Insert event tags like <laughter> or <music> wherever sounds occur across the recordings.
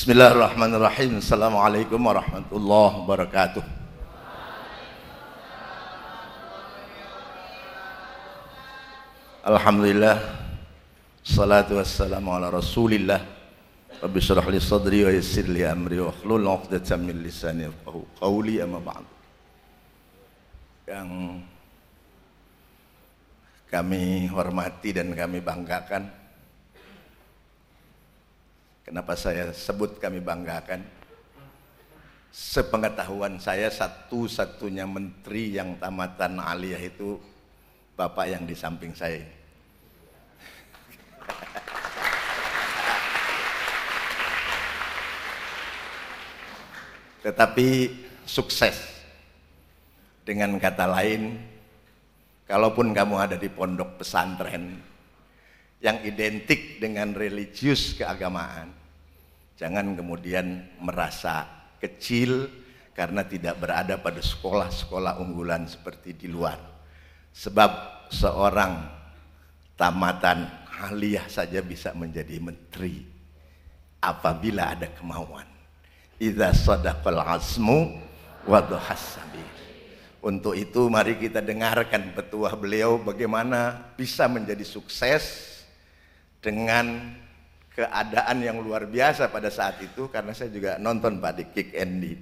Bismillahirrahmanirrahim. Assalamualaikum warahmatullahi wabarakatuh. Alhamdulillah. Salatu wassalamu ala Rasulillah. Rabbi syrah li sadri wa yassir li amri wa hlul 'uqdatam min lisani yafqahu qawli amma ba'd. Yang kami hormati dan kami banggakan Kenapa saya sebut kami banggakan? Sepengetahuan saya satu-satunya menteri yang tamatan aliyah itu Bapak yang di samping saya. <laughs> Tetapi sukses. Dengan kata lain, kalaupun kamu ada di pondok pesantren yang identik dengan religius keagamaan, Jangan kemudian merasa kecil karena tidak berada pada sekolah-sekolah unggulan seperti di luar. Sebab seorang tamatan aliyah saja bisa menjadi menteri apabila ada kemauan. Idza sadaqal asmu wa Untuk itu mari kita dengarkan petuah beliau bagaimana bisa menjadi sukses dengan keadaan yang luar biasa pada saat itu karena saya juga nonton Pak di Kick Andy.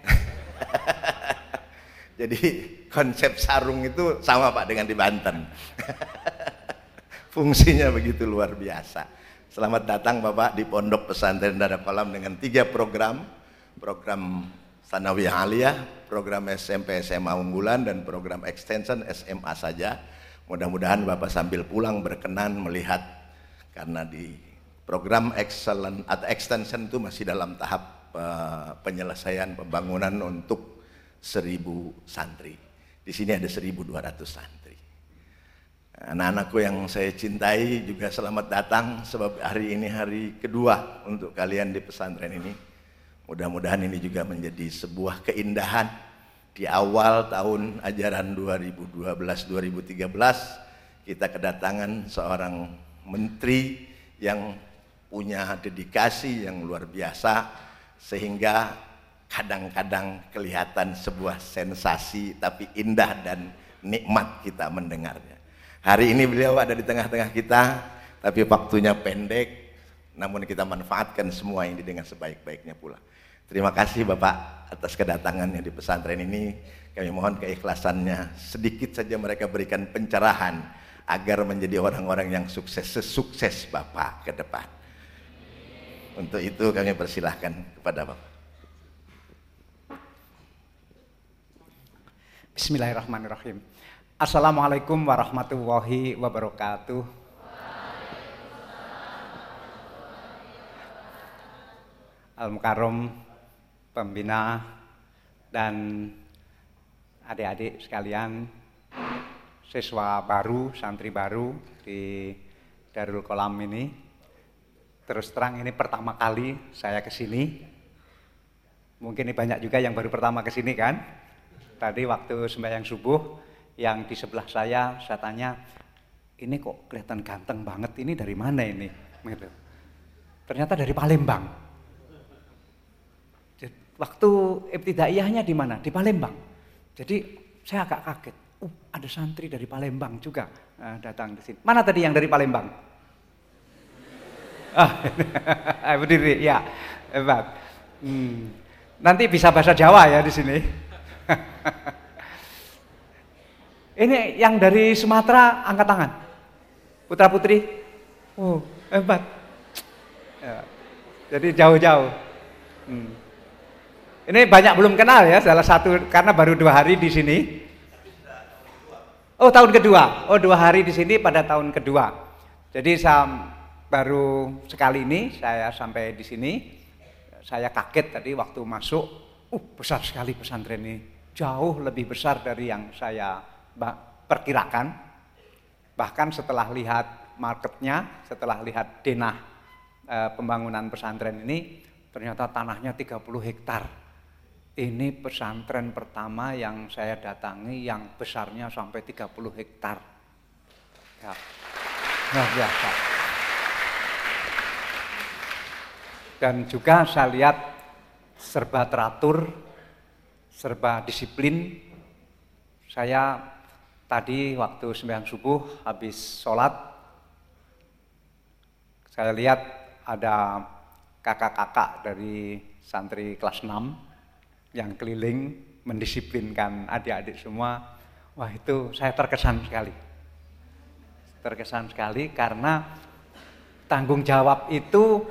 <laughs> Jadi konsep sarung itu sama Pak dengan di Banten. <laughs> Fungsinya begitu luar biasa. Selamat datang Bapak di Pondok Pesantren Dada Kolam dengan tiga program. Program Sanawiyah Aliyah, program SMP SMA unggulan dan program extension SMA saja. Mudah-mudahan Bapak sambil pulang berkenan melihat karena di Program excellent atau extension itu masih dalam tahap uh, penyelesaian pembangunan untuk seribu santri. Di sini ada 1200 santri. Anak-anakku yang saya cintai juga selamat datang sebab hari ini hari kedua untuk kalian di pesantren ini. Mudah-mudahan ini juga menjadi sebuah keindahan di awal tahun ajaran 2012-2013 kita kedatangan seorang menteri yang punya dedikasi yang luar biasa sehingga kadang-kadang kelihatan sebuah sensasi tapi indah dan nikmat kita mendengarnya. Hari ini beliau ada di tengah-tengah kita tapi waktunya pendek namun kita manfaatkan semua ini dengan sebaik-baiknya pula. Terima kasih Bapak atas kedatangannya di pesantren ini. Kami mohon keikhlasannya. Sedikit saja mereka berikan pencerahan agar menjadi orang-orang yang sukses sesukses Bapak ke depan. Untuk itu kami persilahkan kepada Bapak. Bismillahirrahmanirrahim. Assalamualaikum warahmatullahi wabarakatuh. Al-Mukarram, pembina, dan adik-adik sekalian, siswa baru, santri baru di Darul Kolam ini, Terus terang ini pertama kali saya ke sini. Mungkin ini banyak juga yang baru pertama ke sini kan. Tadi waktu sembahyang subuh yang di sebelah saya saya tanya, ini kok kelihatan ganteng banget, ini dari mana ini? Gitu. Ternyata dari Palembang. Waktu ibtidaiyahnya di mana? Di Palembang. Jadi saya agak kaget. Uh, ada santri dari Palembang juga uh, datang di sini. Mana tadi yang dari Palembang? Ah, <laughs> berdiri, ya, hebat. Hmm. Nanti bisa bahasa Jawa ya di sini. <laughs> Ini yang dari Sumatera angkat tangan. Putra putri. Oh, hebat. Ya. Jadi jauh-jauh. Hmm. Ini banyak belum kenal ya, salah satu karena baru dua hari di sini. Oh tahun kedua. Oh dua hari di sini pada tahun kedua. Jadi saya baru sekali ini saya sampai di sini. Saya kaget tadi waktu masuk, uh besar sekali pesantren ini. Jauh lebih besar dari yang saya perkirakan. Bahkan setelah lihat marketnya, setelah lihat denah e, pembangunan pesantren ini, ternyata tanahnya 30 hektar. Ini pesantren pertama yang saya datangi yang besarnya sampai 30 hektar. Ya. Luar biasa. Dan juga saya lihat serba teratur, serba disiplin. Saya tadi waktu sembahyang subuh habis sholat, saya lihat ada kakak-kakak dari santri kelas 6 yang keliling mendisiplinkan adik-adik semua. Wah itu saya terkesan sekali. Terkesan sekali karena tanggung jawab itu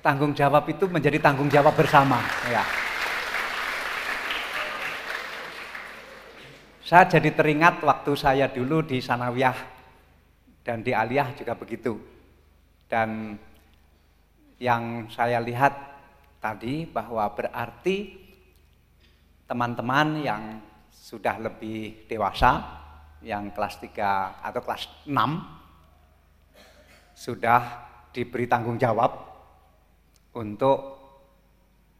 tanggung jawab itu menjadi tanggung jawab bersama ya. Saya jadi teringat waktu saya dulu di Sanawiyah dan di Aliyah juga begitu. Dan yang saya lihat tadi bahwa berarti teman-teman yang sudah lebih dewasa, yang kelas 3 atau kelas 6 sudah diberi tanggung jawab untuk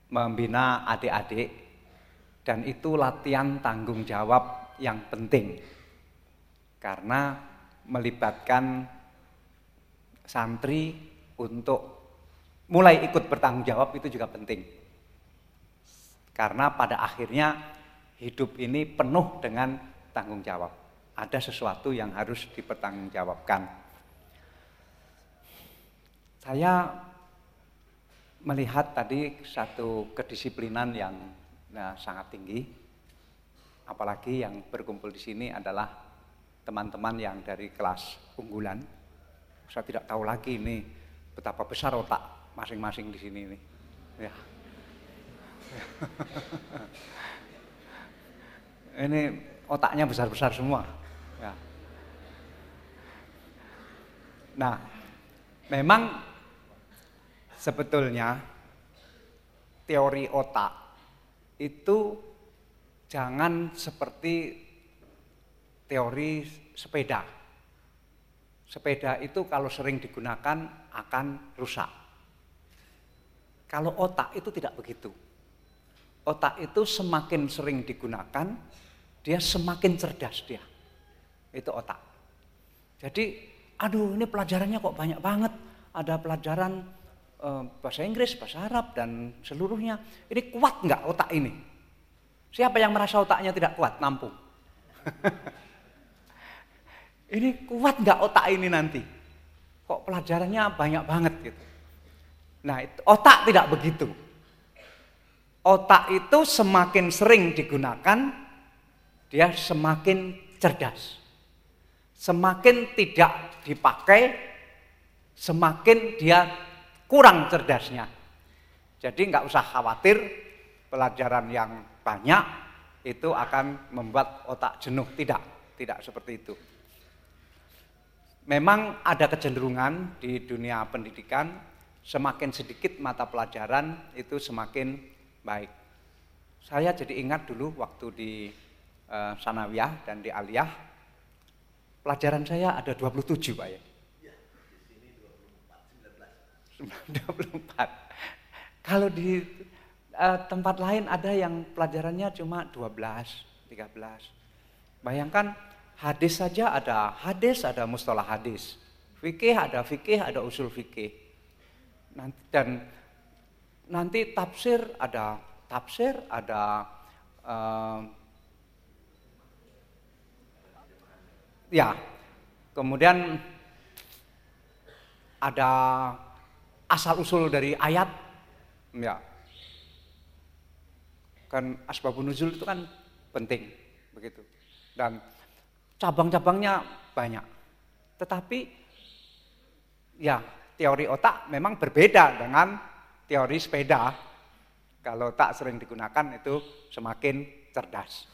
membina adik-adik dan itu latihan tanggung jawab yang penting. Karena melibatkan santri untuk mulai ikut bertanggung jawab itu juga penting. Karena pada akhirnya hidup ini penuh dengan tanggung jawab. Ada sesuatu yang harus dipertanggungjawabkan. Saya melihat tadi satu kedisiplinan yang nah, sangat tinggi, apalagi yang berkumpul di sini adalah teman-teman yang dari kelas unggulan. Saya tidak tahu lagi ini betapa besar otak masing-masing di sini ini. Ya. <laughs> ini otaknya besar-besar semua. Ya. Nah, memang sebetulnya teori otak itu jangan seperti teori sepeda. Sepeda itu kalau sering digunakan akan rusak. Kalau otak itu tidak begitu. Otak itu semakin sering digunakan, dia semakin cerdas dia. Itu otak. Jadi, aduh ini pelajarannya kok banyak banget. Ada pelajaran bahasa Inggris, bahasa Arab dan seluruhnya. Ini kuat nggak otak ini? Siapa yang merasa otaknya tidak kuat? Nampung. <laughs> ini kuat nggak otak ini nanti? Kok pelajarannya banyak banget gitu. Nah, otak tidak begitu. Otak itu semakin sering digunakan, dia semakin cerdas. Semakin tidak dipakai, semakin dia kurang cerdasnya. Jadi nggak usah khawatir pelajaran yang banyak itu akan membuat otak jenuh. Tidak, tidak seperti itu. Memang ada kecenderungan di dunia pendidikan semakin sedikit mata pelajaran itu semakin baik. Saya jadi ingat dulu waktu di uh, Sanawiyah dan di Aliyah, pelajaran saya ada 27 Pak ya. 24. Kalau di uh, tempat lain ada yang pelajarannya cuma 12, 13. Bayangkan hadis saja ada hadis, ada mustalah hadis. Fikih ada fikih, ada usul fikih. Nanti dan nanti tafsir ada tafsir, ada uh, ya. Kemudian ada asal usul dari ayat? Ya. Kan asbabun nuzul itu kan penting begitu. Dan cabang-cabangnya banyak. Tetapi ya teori otak memang berbeda dengan teori sepeda. Kalau tak sering digunakan itu semakin cerdas.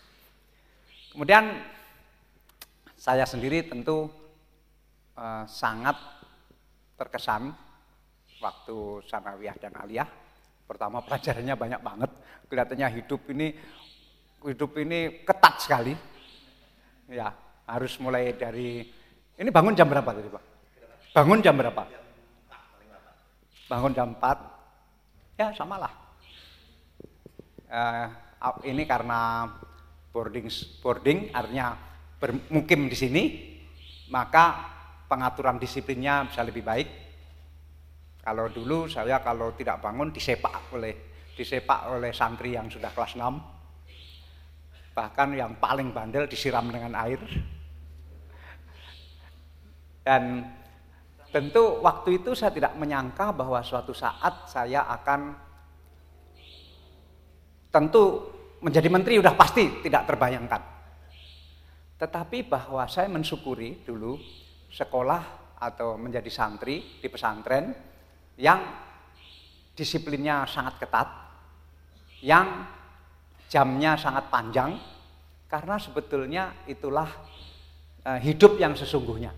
Kemudian saya sendiri tentu uh, sangat terkesan waktu sanawiyah dan aliyah. Pertama pelajarannya banyak banget. Kelihatannya hidup ini hidup ini ketat sekali. Ya, harus mulai dari ini bangun jam berapa tadi, Pak? Bangun jam berapa? Bangun jam 4. Ya, samalah. Uh, ini karena boarding boarding artinya bermukim di sini, maka pengaturan disiplinnya bisa lebih baik Kalau dulu saya kalau tidak bangun disepak oleh disepak oleh santri yang sudah kelas 6. Bahkan yang paling bandel disiram dengan air. Dan tentu waktu itu saya tidak menyangka bahwa suatu saat saya akan tentu menjadi menteri sudah pasti tidak terbayangkan. Tetapi bahwa saya mensyukuri dulu sekolah atau menjadi santri di pesantren yang disiplinnya sangat ketat, yang jamnya sangat panjang, karena sebetulnya itulah eh, hidup yang sesungguhnya.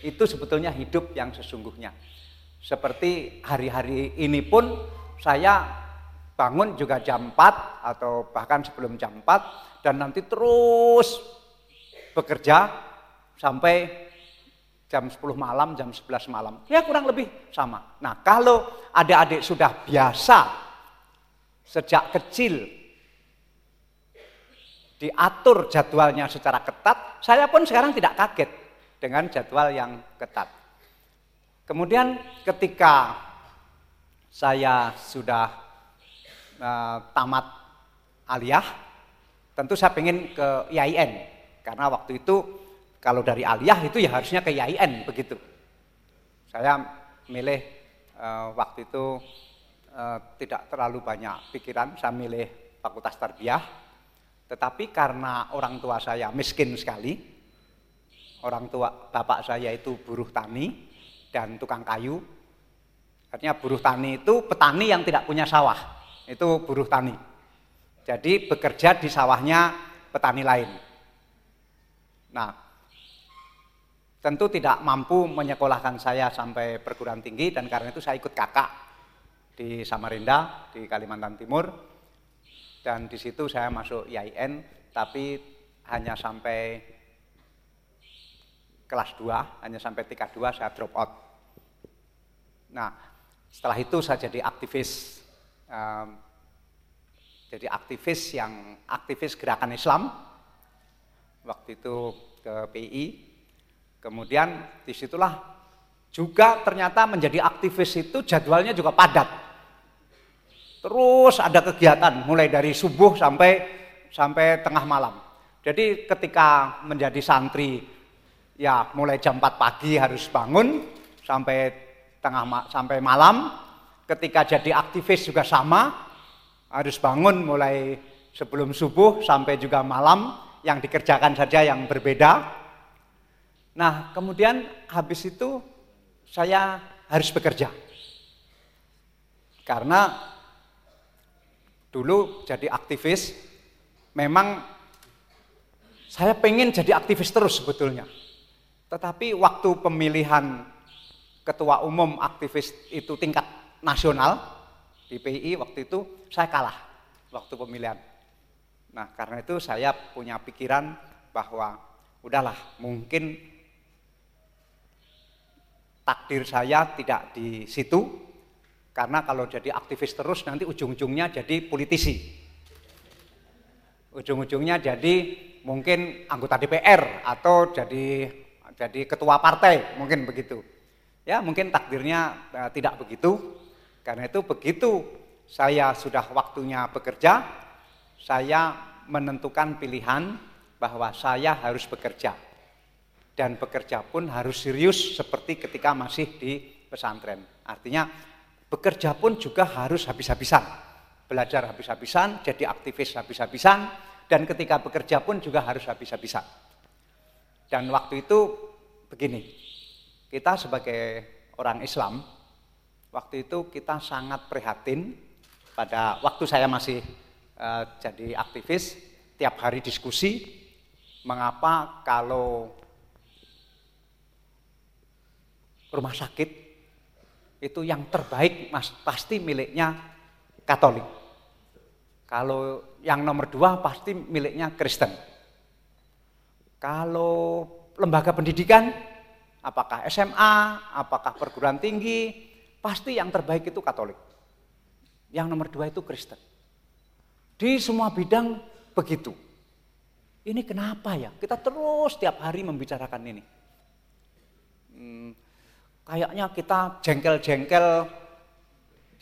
Itu sebetulnya hidup yang sesungguhnya. Seperti hari-hari ini pun saya bangun juga jam 4 atau bahkan sebelum jam 4 dan nanti terus bekerja sampai jam 10 malam, jam 11 malam. Ya kurang lebih sama. Nah kalau adik-adik sudah biasa sejak kecil diatur jadwalnya secara ketat, saya pun sekarang tidak kaget dengan jadwal yang ketat. Kemudian ketika saya sudah uh, tamat aliyah, tentu saya ingin ke IAIN karena waktu itu kalau dari aliyah itu ya harusnya ke IAIN begitu. Saya milih uh, waktu itu uh, tidak terlalu banyak pikiran, saya milih fakultas tarbiyah. Tetapi karena orang tua saya miskin sekali, orang tua bapak saya itu buruh tani dan tukang kayu. Artinya buruh tani itu petani yang tidak punya sawah, itu buruh tani. Jadi bekerja di sawahnya petani lain. Nah, tentu tidak mampu menyekolahkan saya sampai perguruan tinggi dan karena itu saya ikut kakak di Samarinda di Kalimantan Timur. Dan di situ saya masuk IAIN tapi hanya sampai kelas 2, hanya sampai tingkat 2 saya drop out. Nah, setelah itu saya jadi aktivis um, jadi aktivis yang aktivis gerakan Islam. Waktu itu ke PI Kemudian di situlah juga ternyata menjadi aktivis itu jadwalnya juga padat. Terus ada kegiatan mulai dari subuh sampai sampai tengah malam. Jadi ketika menjadi santri ya mulai jam 4 pagi harus bangun sampai tengah sampai malam. Ketika jadi aktivis juga sama harus bangun mulai sebelum subuh sampai juga malam yang dikerjakan saja yang berbeda Nah, kemudian habis itu saya harus bekerja. Karena dulu jadi aktivis, memang saya pengen jadi aktivis terus sebetulnya. Tetapi waktu pemilihan ketua umum aktivis itu tingkat nasional di PI waktu itu saya kalah waktu pemilihan. Nah karena itu saya punya pikiran bahwa udahlah mungkin takdir saya tidak di situ karena kalau jadi aktivis terus nanti ujung-ujungnya jadi politisi. Ujung-ujungnya jadi mungkin anggota DPR atau jadi jadi ketua partai, mungkin begitu. Ya, mungkin takdirnya uh, tidak begitu. Karena itu begitu saya sudah waktunya bekerja, saya menentukan pilihan bahwa saya harus bekerja dan bekerja pun harus serius seperti ketika masih di pesantren. Artinya bekerja pun juga harus habis-habisan. Belajar habis-habisan, jadi aktivis habis-habisan, dan ketika bekerja pun juga harus habis-habisan. Dan waktu itu begini, kita sebagai orang Islam, waktu itu kita sangat prihatin pada waktu saya masih uh, jadi aktivis, tiap hari diskusi, mengapa kalau rumah sakit itu yang terbaik mas, pasti miliknya Katolik. Kalau yang nomor dua pasti miliknya Kristen. Kalau lembaga pendidikan, apakah SMA, apakah perguruan tinggi, pasti yang terbaik itu Katolik. Yang nomor dua itu Kristen. Di semua bidang begitu. Ini kenapa ya? Kita terus tiap hari membicarakan ini. Hmm, kayaknya kita jengkel-jengkel,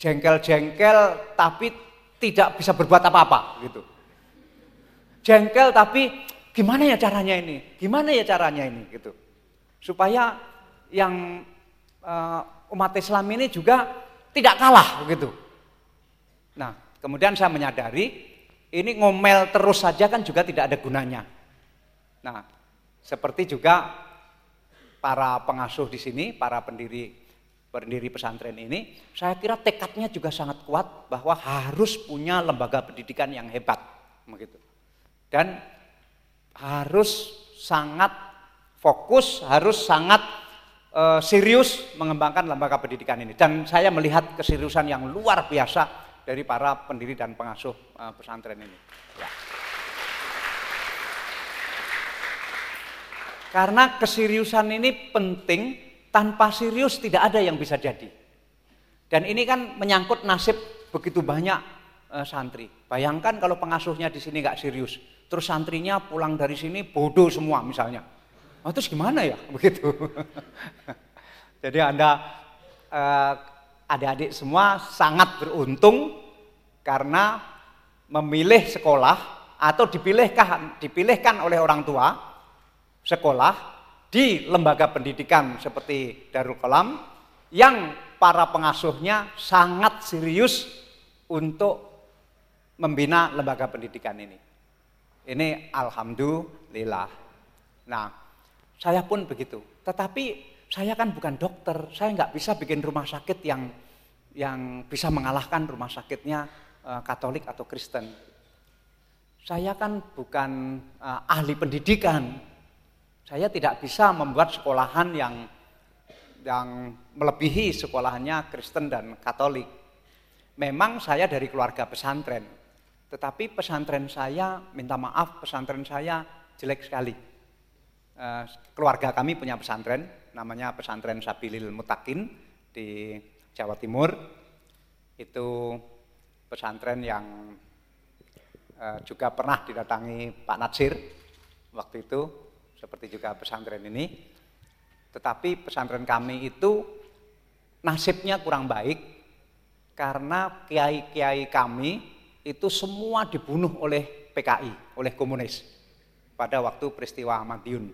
jengkel-jengkel tapi tidak bisa berbuat apa-apa gitu. Jengkel tapi gimana ya caranya ini? Gimana ya caranya ini gitu. Supaya yang uh, umat Islam ini juga tidak kalah begitu. Nah, kemudian saya menyadari ini ngomel terus saja kan juga tidak ada gunanya. Nah, seperti juga para pengasuh di sini, para pendiri pendiri pesantren ini, saya kira tekadnya juga sangat kuat bahwa harus punya lembaga pendidikan yang hebat, begitu. Dan harus sangat fokus, harus sangat uh, serius mengembangkan lembaga pendidikan ini. Dan saya melihat keseriusan yang luar biasa dari para pendiri dan pengasuh uh, pesantren ini. Ya. Karena keseriusan ini penting, tanpa serius tidak ada yang bisa jadi. Dan ini kan menyangkut nasib begitu banyak uh, santri. Bayangkan kalau pengasuhnya di sini nggak serius, terus santrinya pulang dari sini bodoh semua misalnya. Oh, terus gimana ya <laughs> begitu? <laughs> Jadi anda uh, adik-adik semua sangat beruntung karena memilih sekolah atau dipilihkan dipilihkan oleh orang tua sekolah di lembaga pendidikan seperti Darul Kolam yang para pengasuhnya sangat serius untuk membina lembaga pendidikan ini. Ini alhamdulillah. Nah, saya pun begitu. Tetapi saya kan bukan dokter, saya nggak bisa bikin rumah sakit yang yang bisa mengalahkan rumah sakitnya uh, Katolik atau Kristen. Saya kan bukan uh, ahli pendidikan, saya tidak bisa membuat sekolahan yang yang melebihi sekolahannya Kristen dan Katolik. Memang saya dari keluarga pesantren, tetapi pesantren saya, minta maaf, pesantren saya jelek sekali. Eh, keluarga kami punya pesantren, namanya pesantren Sabilil Mutakin di Jawa Timur. Itu pesantren yang eh, juga pernah didatangi Pak Natsir waktu itu seperti juga pesantren ini. Tetapi pesantren kami itu nasibnya kurang baik karena kiai-kiai kami itu semua dibunuh oleh PKI, oleh komunis pada waktu peristiwa Madiun.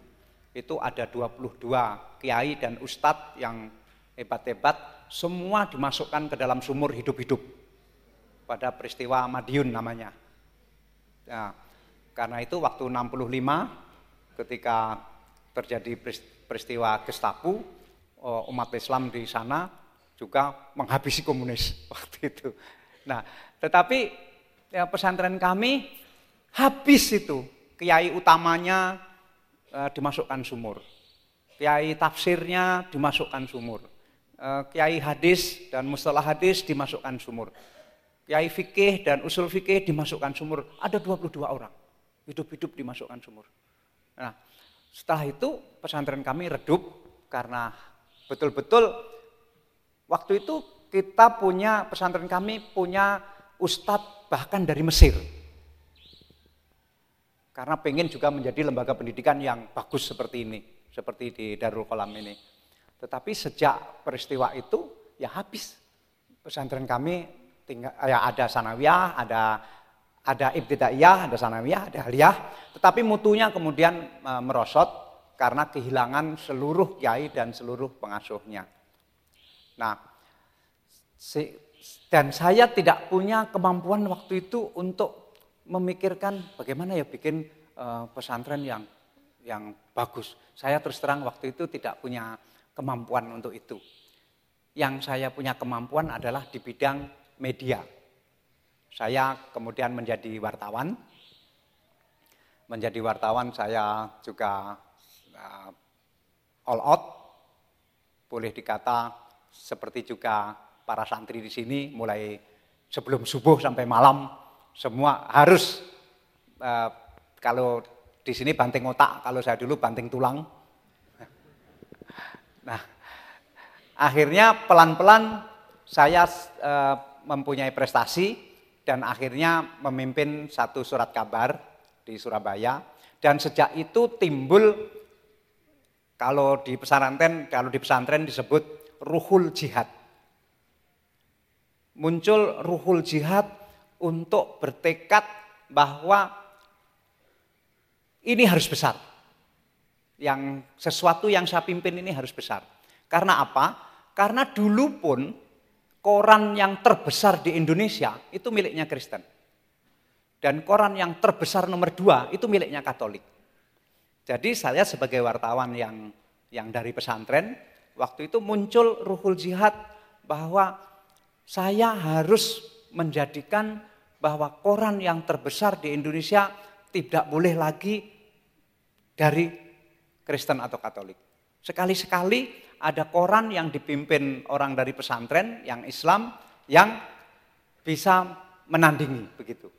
Itu ada 22 kiai dan ustadz yang hebat-hebat, semua dimasukkan ke dalam sumur hidup-hidup pada peristiwa Madiun namanya. Nah, karena itu waktu 65 ketika terjadi peristiwa Gestapo, umat Islam di sana juga menghabisi komunis <laughs> waktu itu. Nah, tetapi ya, pesantren kami habis itu, kiai utamanya e, dimasukkan sumur, kiai tafsirnya dimasukkan sumur, e, kiai hadis dan mustalah hadis dimasukkan sumur, kiai fikih dan usul fikih dimasukkan sumur. Ada 22 orang hidup-hidup dimasukkan sumur. Nah, setelah itu pesantren kami redup karena betul-betul waktu itu kita punya pesantren kami punya ustadz bahkan dari Mesir. Karena pengen juga menjadi lembaga pendidikan yang bagus seperti ini, seperti di Darul Kolam ini. Tetapi sejak peristiwa itu ya habis pesantren kami tinggal ya ada sanawiyah, ada ada ibtidaiyah, ada sanawiyah, ada aliyah, tetapi mutunya kemudian e, merosot karena kehilangan seluruh kiai dan seluruh pengasuhnya. Nah, si, dan saya tidak punya kemampuan waktu itu untuk memikirkan bagaimana ya bikin uh, pesantren yang yang bagus. Saya terus terang waktu itu tidak punya kemampuan untuk itu. Yang saya punya kemampuan adalah di bidang media. Saya kemudian menjadi wartawan. Menjadi wartawan saya juga uh, all out. Boleh dikata seperti juga para santri di sini mulai sebelum subuh sampai malam semua harus uh, kalau di sini banting otak, kalau saya dulu banting tulang. Nah, akhirnya pelan-pelan saya uh, mempunyai prestasi dan akhirnya memimpin satu surat kabar di Surabaya dan sejak itu timbul kalau di pesantren kalau di pesantren disebut ruhul jihad. Muncul ruhul jihad untuk bertekad bahwa ini harus besar. Yang sesuatu yang saya pimpin ini harus besar. Karena apa? Karena dulu pun koran yang terbesar di Indonesia itu miliknya Kristen. Dan koran yang terbesar nomor dua itu miliknya Katolik. Jadi saya sebagai wartawan yang yang dari pesantren, waktu itu muncul ruhul jihad bahwa saya harus menjadikan bahwa koran yang terbesar di Indonesia tidak boleh lagi dari Kristen atau Katolik. Sekali-sekali ada koran yang dipimpin orang dari pesantren yang Islam yang bisa menandingi begitu.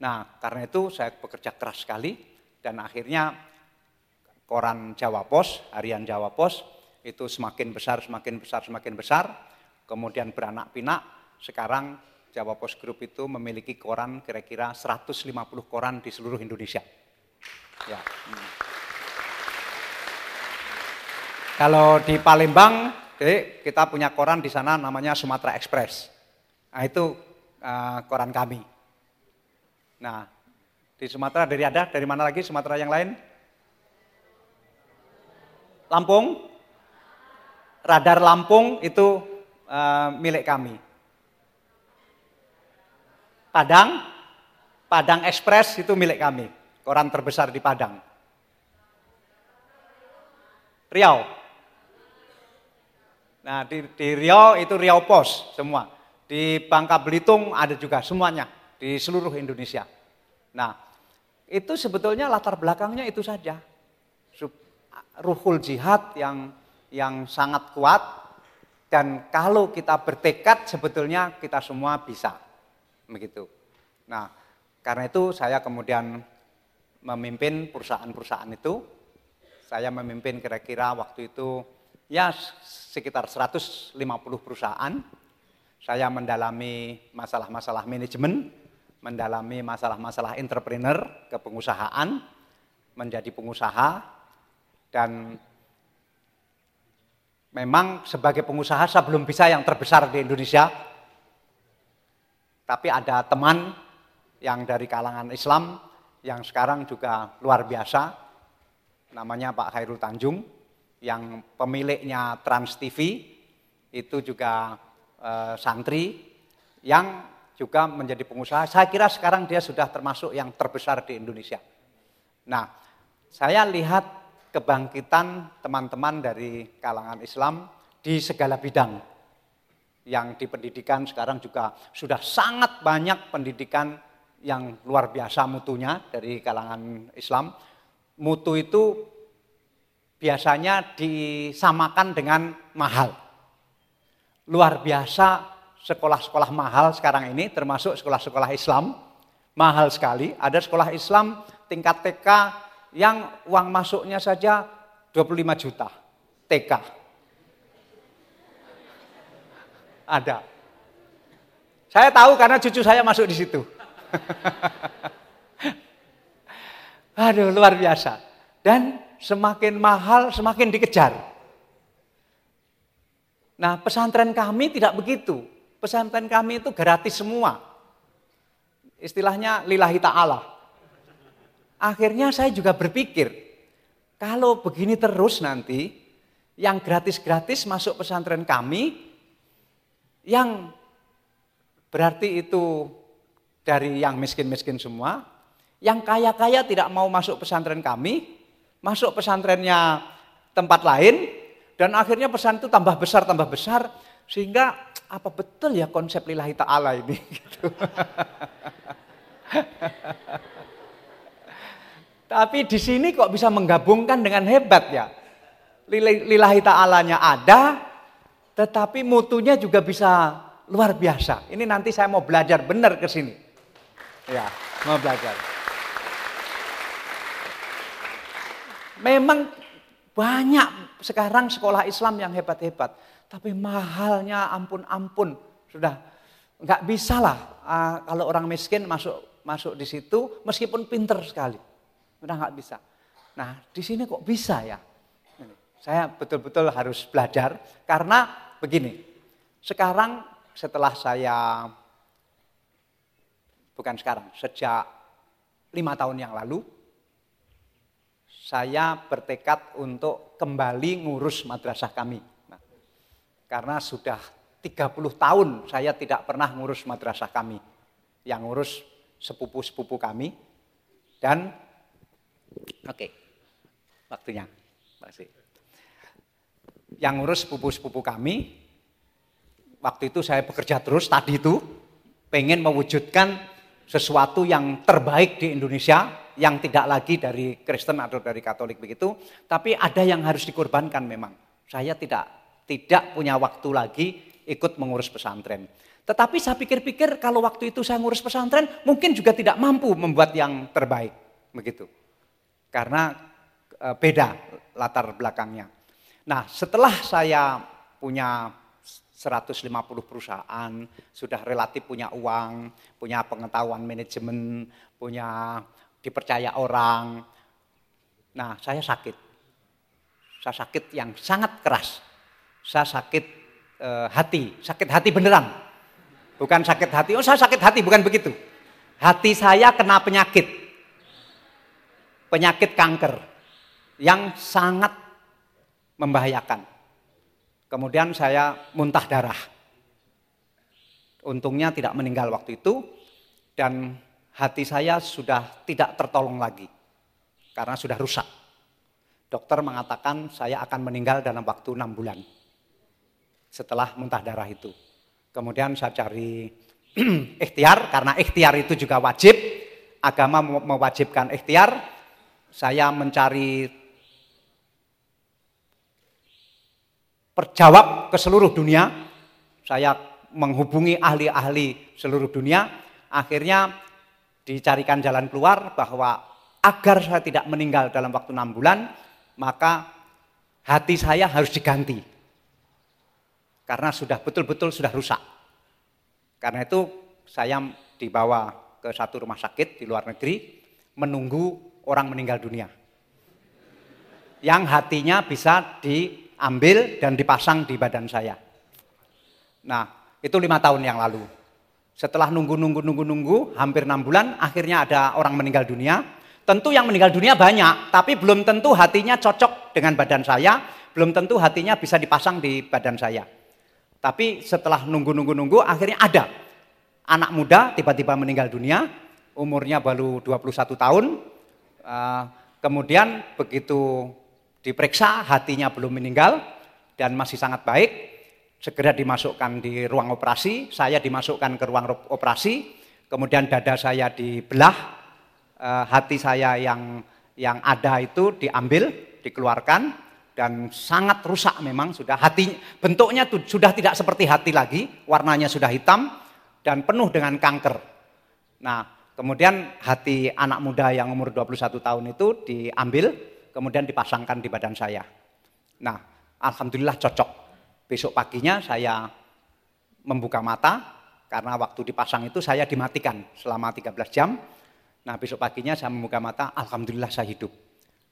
Nah, karena itu saya bekerja keras sekali dan akhirnya koran Jawa Pos, harian Jawa Pos itu semakin besar, semakin besar, semakin besar. Kemudian beranak pinak, sekarang Jawa Pos Group itu memiliki koran kira-kira 150 koran di seluruh Indonesia. Ya. Hmm. Kalau di Palembang, kita punya koran di sana namanya Sumatera Express. Nah itu uh, koran kami. Nah di Sumatera dari ada, dari mana lagi Sumatera yang lain? Lampung, radar Lampung itu uh, milik kami. Padang, Padang Express itu milik kami, koran terbesar di Padang. Riau, Nah di, di Riau itu Riau Pos semua. Di Bangka Belitung ada juga semuanya di seluruh Indonesia. Nah itu sebetulnya latar belakangnya itu saja. Ruhul jihad yang yang sangat kuat dan kalau kita bertekad sebetulnya kita semua bisa. Begitu. Nah, karena itu saya kemudian memimpin perusahaan-perusahaan itu. Saya memimpin kira-kira waktu itu ya sekitar 150 perusahaan. Saya mendalami masalah-masalah manajemen, mendalami masalah-masalah entrepreneur, kepengusahaan, menjadi pengusaha, dan memang sebagai pengusaha saya belum bisa yang terbesar di Indonesia, tapi ada teman yang dari kalangan Islam yang sekarang juga luar biasa, namanya Pak Khairul Tanjung, yang pemiliknya Trans TV itu juga e, santri yang juga menjadi pengusaha. Saya kira sekarang dia sudah termasuk yang terbesar di Indonesia. Nah, saya lihat kebangkitan teman-teman dari kalangan Islam di segala bidang. Yang di pendidikan sekarang juga sudah sangat banyak pendidikan yang luar biasa mutunya dari kalangan Islam. Mutu itu biasanya disamakan dengan mahal. Luar biasa sekolah-sekolah mahal sekarang ini termasuk sekolah-sekolah Islam mahal sekali. Ada sekolah Islam tingkat TK yang uang masuknya saja 25 juta TK. Ada. Saya tahu karena cucu saya masuk di situ. <laughs> Aduh, luar biasa. Dan semakin mahal, semakin dikejar. Nah, pesantren kami tidak begitu. Pesantren kami itu gratis semua. Istilahnya lillahi ta'ala. Akhirnya saya juga berpikir, kalau begini terus nanti, yang gratis-gratis masuk pesantren kami, yang berarti itu dari yang miskin-miskin semua, yang kaya-kaya tidak mau masuk pesantren kami, masuk pesantrennya tempat lain dan akhirnya pesan itu tambah besar tambah besar sehingga apa betul ya konsep lillahi ta'ala ini <laughs> gitu. Tapi di sini kok bisa menggabungkan dengan hebat ya. Lillahi ta'alanya ada, tetapi mutunya juga bisa luar biasa. Ini nanti saya mau belajar benar ke sini. Ya, mau belajar. Memang banyak sekarang sekolah Islam yang hebat-hebat. Tapi mahalnya ampun-ampun. Sudah nggak bisa lah uh, kalau orang miskin masuk masuk di situ meskipun pinter sekali. Sudah nggak bisa. Nah di sini kok bisa ya? Saya betul-betul harus belajar karena begini. Sekarang setelah saya bukan sekarang, sejak lima tahun yang lalu, saya bertekad untuk kembali ngurus madrasah kami. Nah, karena sudah 30 tahun saya tidak pernah ngurus madrasah kami. Yang ngurus sepupu-sepupu kami. Dan, oke, okay, waktunya. Masih. Yang ngurus sepupu-sepupu kami, waktu itu saya bekerja terus tadi itu, pengen mewujudkan sesuatu yang terbaik di Indonesia, yang tidak lagi dari Kristen atau dari Katolik begitu, tapi ada yang harus dikorbankan memang. Saya tidak tidak punya waktu lagi ikut mengurus pesantren. Tetapi saya pikir-pikir kalau waktu itu saya ngurus pesantren, mungkin juga tidak mampu membuat yang terbaik, begitu. Karena e, beda latar belakangnya. Nah, setelah saya punya 150 perusahaan, sudah relatif punya uang, punya pengetahuan manajemen, punya dipercaya orang. Nah, saya sakit. Saya sakit yang sangat keras. Saya sakit eh, hati, sakit hati beneran. Bukan sakit hati, oh saya sakit hati, bukan begitu. Hati saya kena penyakit. Penyakit kanker yang sangat membahayakan. Kemudian saya muntah darah. Untungnya tidak meninggal waktu itu dan hati saya sudah tidak tertolong lagi karena sudah rusak. Dokter mengatakan saya akan meninggal dalam waktu enam bulan setelah muntah darah itu. Kemudian saya cari <clears throat> ikhtiar karena ikhtiar itu juga wajib. Agama mewajibkan ikhtiar. Saya mencari terjawab ke seluruh dunia. Saya menghubungi ahli-ahli seluruh dunia. Akhirnya dicarikan jalan keluar bahwa agar saya tidak meninggal dalam waktu enam bulan, maka hati saya harus diganti. Karena sudah betul-betul sudah rusak. Karena itu saya dibawa ke satu rumah sakit di luar negeri menunggu orang meninggal dunia. Yang hatinya bisa di ambil dan dipasang di badan saya. Nah, itu lima tahun yang lalu. Setelah nunggu-nunggu-nunggu-nunggu, hampir enam bulan, akhirnya ada orang meninggal dunia. Tentu yang meninggal dunia banyak, tapi belum tentu hatinya cocok dengan badan saya, belum tentu hatinya bisa dipasang di badan saya. Tapi setelah nunggu-nunggu-nunggu, akhirnya ada anak muda tiba-tiba meninggal dunia, umurnya baru 21 tahun. Eh, kemudian begitu Diperiksa hatinya belum meninggal dan masih sangat baik. Segera dimasukkan di ruang operasi, saya dimasukkan ke ruang operasi, kemudian dada saya dibelah, eh, hati saya yang yang ada itu diambil, dikeluarkan dan sangat rusak memang sudah hati bentuknya tuh, sudah tidak seperti hati lagi, warnanya sudah hitam dan penuh dengan kanker. Nah, kemudian hati anak muda yang umur 21 tahun itu diambil, kemudian dipasangkan di badan saya. Nah, alhamdulillah cocok. Besok paginya saya membuka mata karena waktu dipasang itu saya dimatikan selama 13 jam. Nah, besok paginya saya membuka mata, alhamdulillah saya hidup.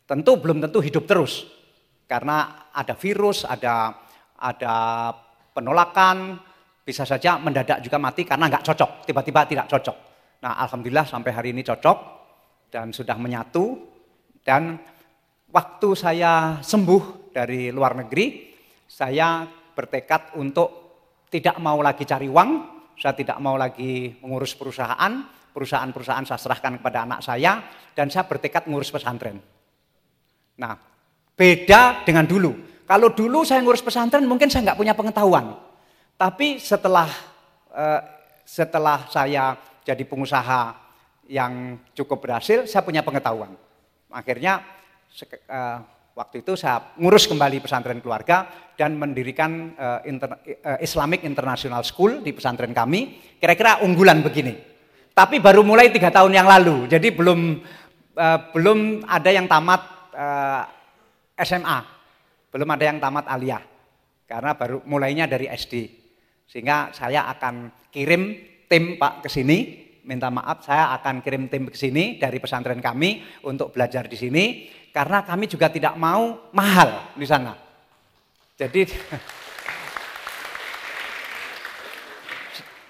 Tentu belum tentu hidup terus. Karena ada virus, ada ada penolakan, bisa saja mendadak juga mati karena nggak cocok, tiba-tiba tidak cocok. Nah, alhamdulillah sampai hari ini cocok dan sudah menyatu dan waktu saya sembuh dari luar negeri, saya bertekad untuk tidak mau lagi cari uang, saya tidak mau lagi mengurus perusahaan, perusahaan-perusahaan saya serahkan kepada anak saya, dan saya bertekad mengurus pesantren. Nah, beda dengan dulu. Kalau dulu saya ngurus pesantren mungkin saya nggak punya pengetahuan. Tapi setelah eh, setelah saya jadi pengusaha yang cukup berhasil, saya punya pengetahuan. Akhirnya uh, waktu itu saya ngurus kembali pesantren keluarga dan mendirikan uh, inter, uh, Islamic International School di pesantren kami. Kira-kira unggulan begini. Tapi baru mulai tiga tahun yang lalu, jadi belum uh, belum ada yang tamat uh, SMA, belum ada yang tamat aliyah, karena baru mulainya dari SD. Sehingga saya akan kirim tim Pak ke sini minta maaf saya akan kirim tim ke sini dari pesantren kami untuk belajar di sini karena kami juga tidak mau mahal di sana. Jadi <laughs>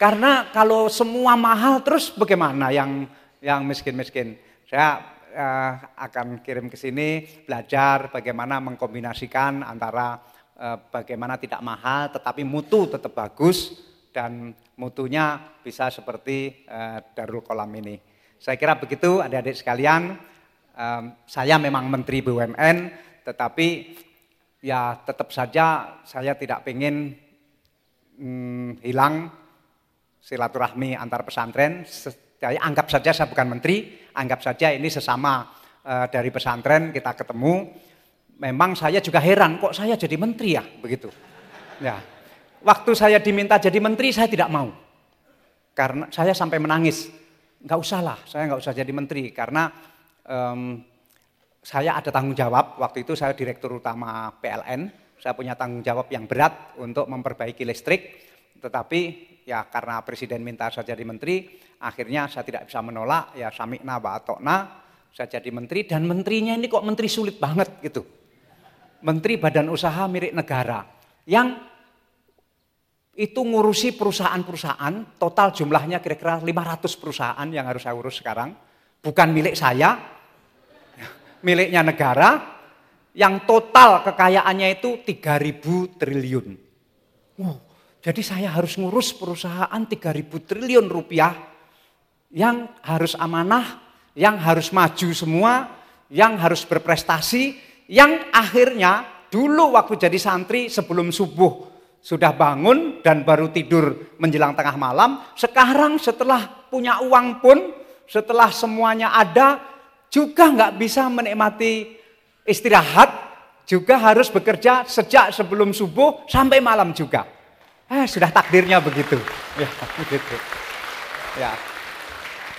karena kalau semua mahal terus bagaimana yang yang miskin-miskin? Saya uh, akan kirim ke sini belajar bagaimana mengkombinasikan antara uh, bagaimana tidak mahal tetapi mutu tetap bagus dan mutunya bisa seperti uh, Darul Kolam ini. Saya kira begitu adik-adik sekalian. Saya memang Menteri BUMN, tetapi ya tetap saja saya tidak ingin hmm, hilang silaturahmi antar pesantren. Saya anggap saja saya bukan menteri, anggap saja ini sesama uh, dari pesantren kita ketemu. Memang saya juga heran kok saya jadi menteri ya begitu. Ya, waktu saya diminta jadi menteri saya tidak mau. Karena saya sampai menangis. Enggak usah lah, saya enggak usah jadi menteri karena um, saya ada tanggung jawab. Waktu itu saya direktur utama PLN, saya punya tanggung jawab yang berat untuk memperbaiki listrik. Tetapi ya karena presiden minta saya jadi menteri, akhirnya saya tidak bisa menolak. Ya samikna wa atokna, saya jadi menteri dan menterinya ini kok menteri sulit banget gitu. Menteri Badan Usaha milik negara yang itu ngurusi perusahaan-perusahaan, total jumlahnya kira-kira 500 perusahaan yang harus saya urus sekarang. Bukan milik saya, miliknya negara, yang total kekayaannya itu 3000 triliun. Wow, jadi saya harus ngurus perusahaan 3000 triliun rupiah yang harus amanah, yang harus maju semua, yang harus berprestasi, yang akhirnya dulu waktu jadi santri sebelum subuh sudah bangun dan baru tidur menjelang tengah malam. Sekarang setelah punya uang pun, setelah semuanya ada, juga nggak bisa menikmati istirahat, juga harus bekerja sejak sebelum subuh sampai malam juga. Eh, sudah takdirnya begitu. <laughs> Ya, begitu. Ya.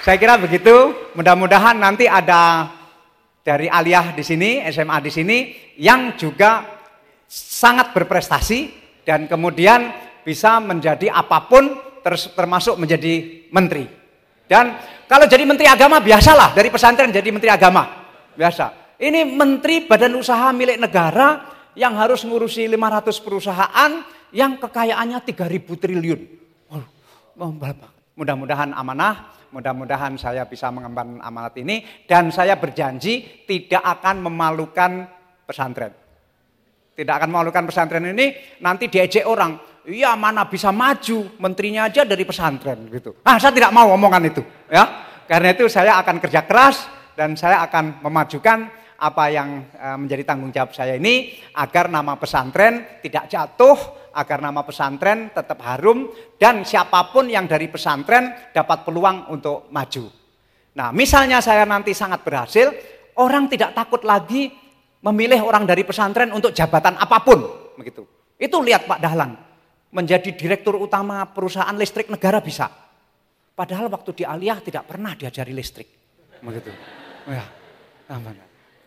Saya kira begitu. Mudah-mudahan nanti ada dari aliyah di sini, SMA di sini yang juga sangat berprestasi dan kemudian bisa menjadi apa pun termasuk menjadi menteri. Dan kalau jadi menteri agama biasalah dari pesantren jadi menteri agama. Biasa. Ini menteri badan usaha milik negara yang harus ngurusi 500 perusahaan yang kekayaannya 3000 triliun. Mudah-mudahan amanah, mudah-mudahan saya bisa mengemban amanat ini dan saya berjanji tidak akan memalukan pesantren. Tidak akan memalukan pesantren ini, nanti diejek orang. Iya mana bisa maju, menterinya aja dari pesantren gitu. Ah saya tidak mau omongan itu. ya. Karena itu saya akan kerja keras dan saya akan memajukan apa yang eh, menjadi tanggung jawab saya ini agar nama pesantren tidak jatuh, agar nama pesantren tetap harum dan siapa pun yang dari pesantren dapat peluang untuk maju. Nah, misalnya saya nanti sangat berhasil, orang tidak takut lagi memilih orang dari pesantren untuk jabatan apa pun, begitu. Itu lihat Pak Dahlan, menjadi direktur utama perusahaan listrik negara bisa. Padahal waktu di Aliyah tidak pernah diajari listrik, begitu. Ya,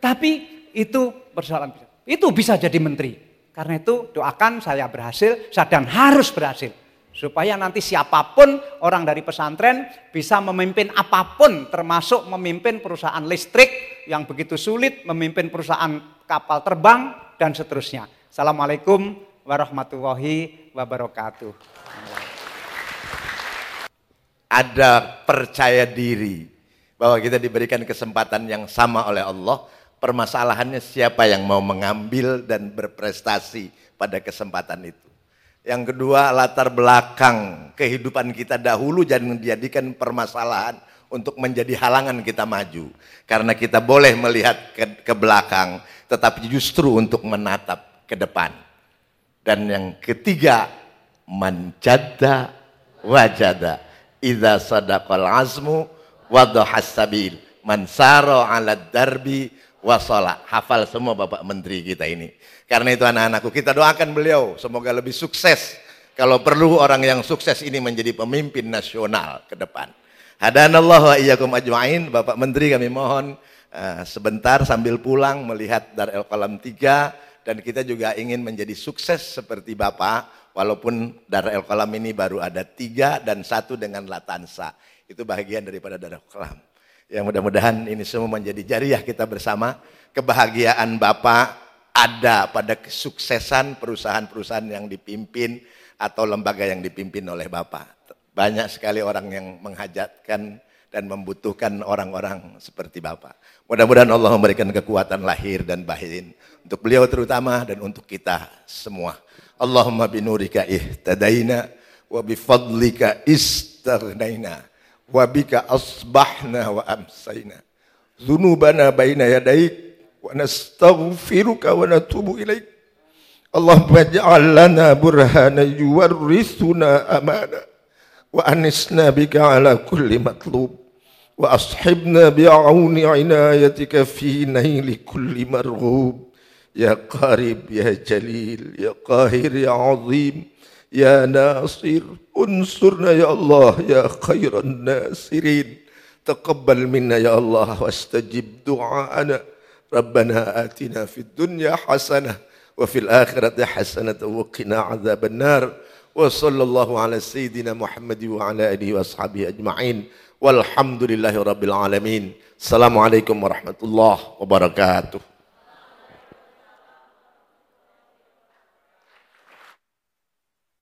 Tapi itu persoalan itu bisa jadi menteri. Karena itu doakan saya berhasil, dan harus berhasil. Supaya nanti siapa pun orang dari pesantren bisa memimpin apa pun termasuk memimpin perusahaan listrik yang begitu sulit, memimpin perusahaan kapal terbang dan seterusnya. Assalamualaikum warahmatullahi wabarakatuh. Ada percaya diri bahwa kita diberikan kesempatan yang sama oleh Allah. Permasalahannya siapa yang mau mengambil dan berprestasi pada kesempatan itu. Yang kedua latar belakang kehidupan kita dahulu jangan menjadikan permasalahan untuk menjadi halangan kita maju. Karena kita boleh melihat ke, ke belakang tetapi justru untuk menatap ke depan. Dan yang ketiga manjada wajada idza sadaqal azmu wadhahas sabil mansaro ala darbi wasala. Hafal semua Bapak Menteri kita ini. Karena itu anak-anakku kita doakan beliau semoga lebih sukses. Kalau perlu orang yang sukses ini menjadi pemimpin nasional ke depan. Hadanallahu wa iyyakum ajma'in. Bapak Menteri kami mohon uh, sebentar sambil pulang melihat Dar El Qalam 3 dan kita juga ingin menjadi sukses seperti Bapak walaupun Dar El Qalam ini baru ada tiga dan satu dengan Latansa. Itu bagian daripada darah kelam. Yang mudah-mudahan ini semua menjadi jariah kita bersama. Kebahagiaan Bapak ada pada kesuksesan perusahaan-perusahaan yang dipimpin atau lembaga yang dipimpin oleh Bapak. Banyak sekali orang yang menghajatkan dan membutuhkan orang-orang seperti Bapak. Mudah-mudahan Allah memberikan kekuatan lahir dan batin untuk beliau terutama dan untuk kita semua. Allahumma binurika ihtadaina wa bifadlika istaghnaina وبك أصبحنا وأمسينا ذنوبنا بين يديك ونستغفرك ونتوب إليك. اللهم اجعل لنا برهانا يورثنا أمانا وأنسنا بك على كل مطلوب وأصحبنا بعون عنايتك في نيل كل مرغوب. يا قريب يا جليل يا قاهر يا عظيم يا ناصر انصرنا يا الله يا خير الناصرين تقبل منا يا الله واستجب دعاءنا ربنا آتنا في الدنيا حسنة وفي الآخرة حسنة وقنا عذاب النار وصلى الله على سيدنا محمد وعلى آله وأصحابه أجمعين Walhamdulillahi Rabbil Alamin. Assalamualaikum warahmatullahi wabarakatuh.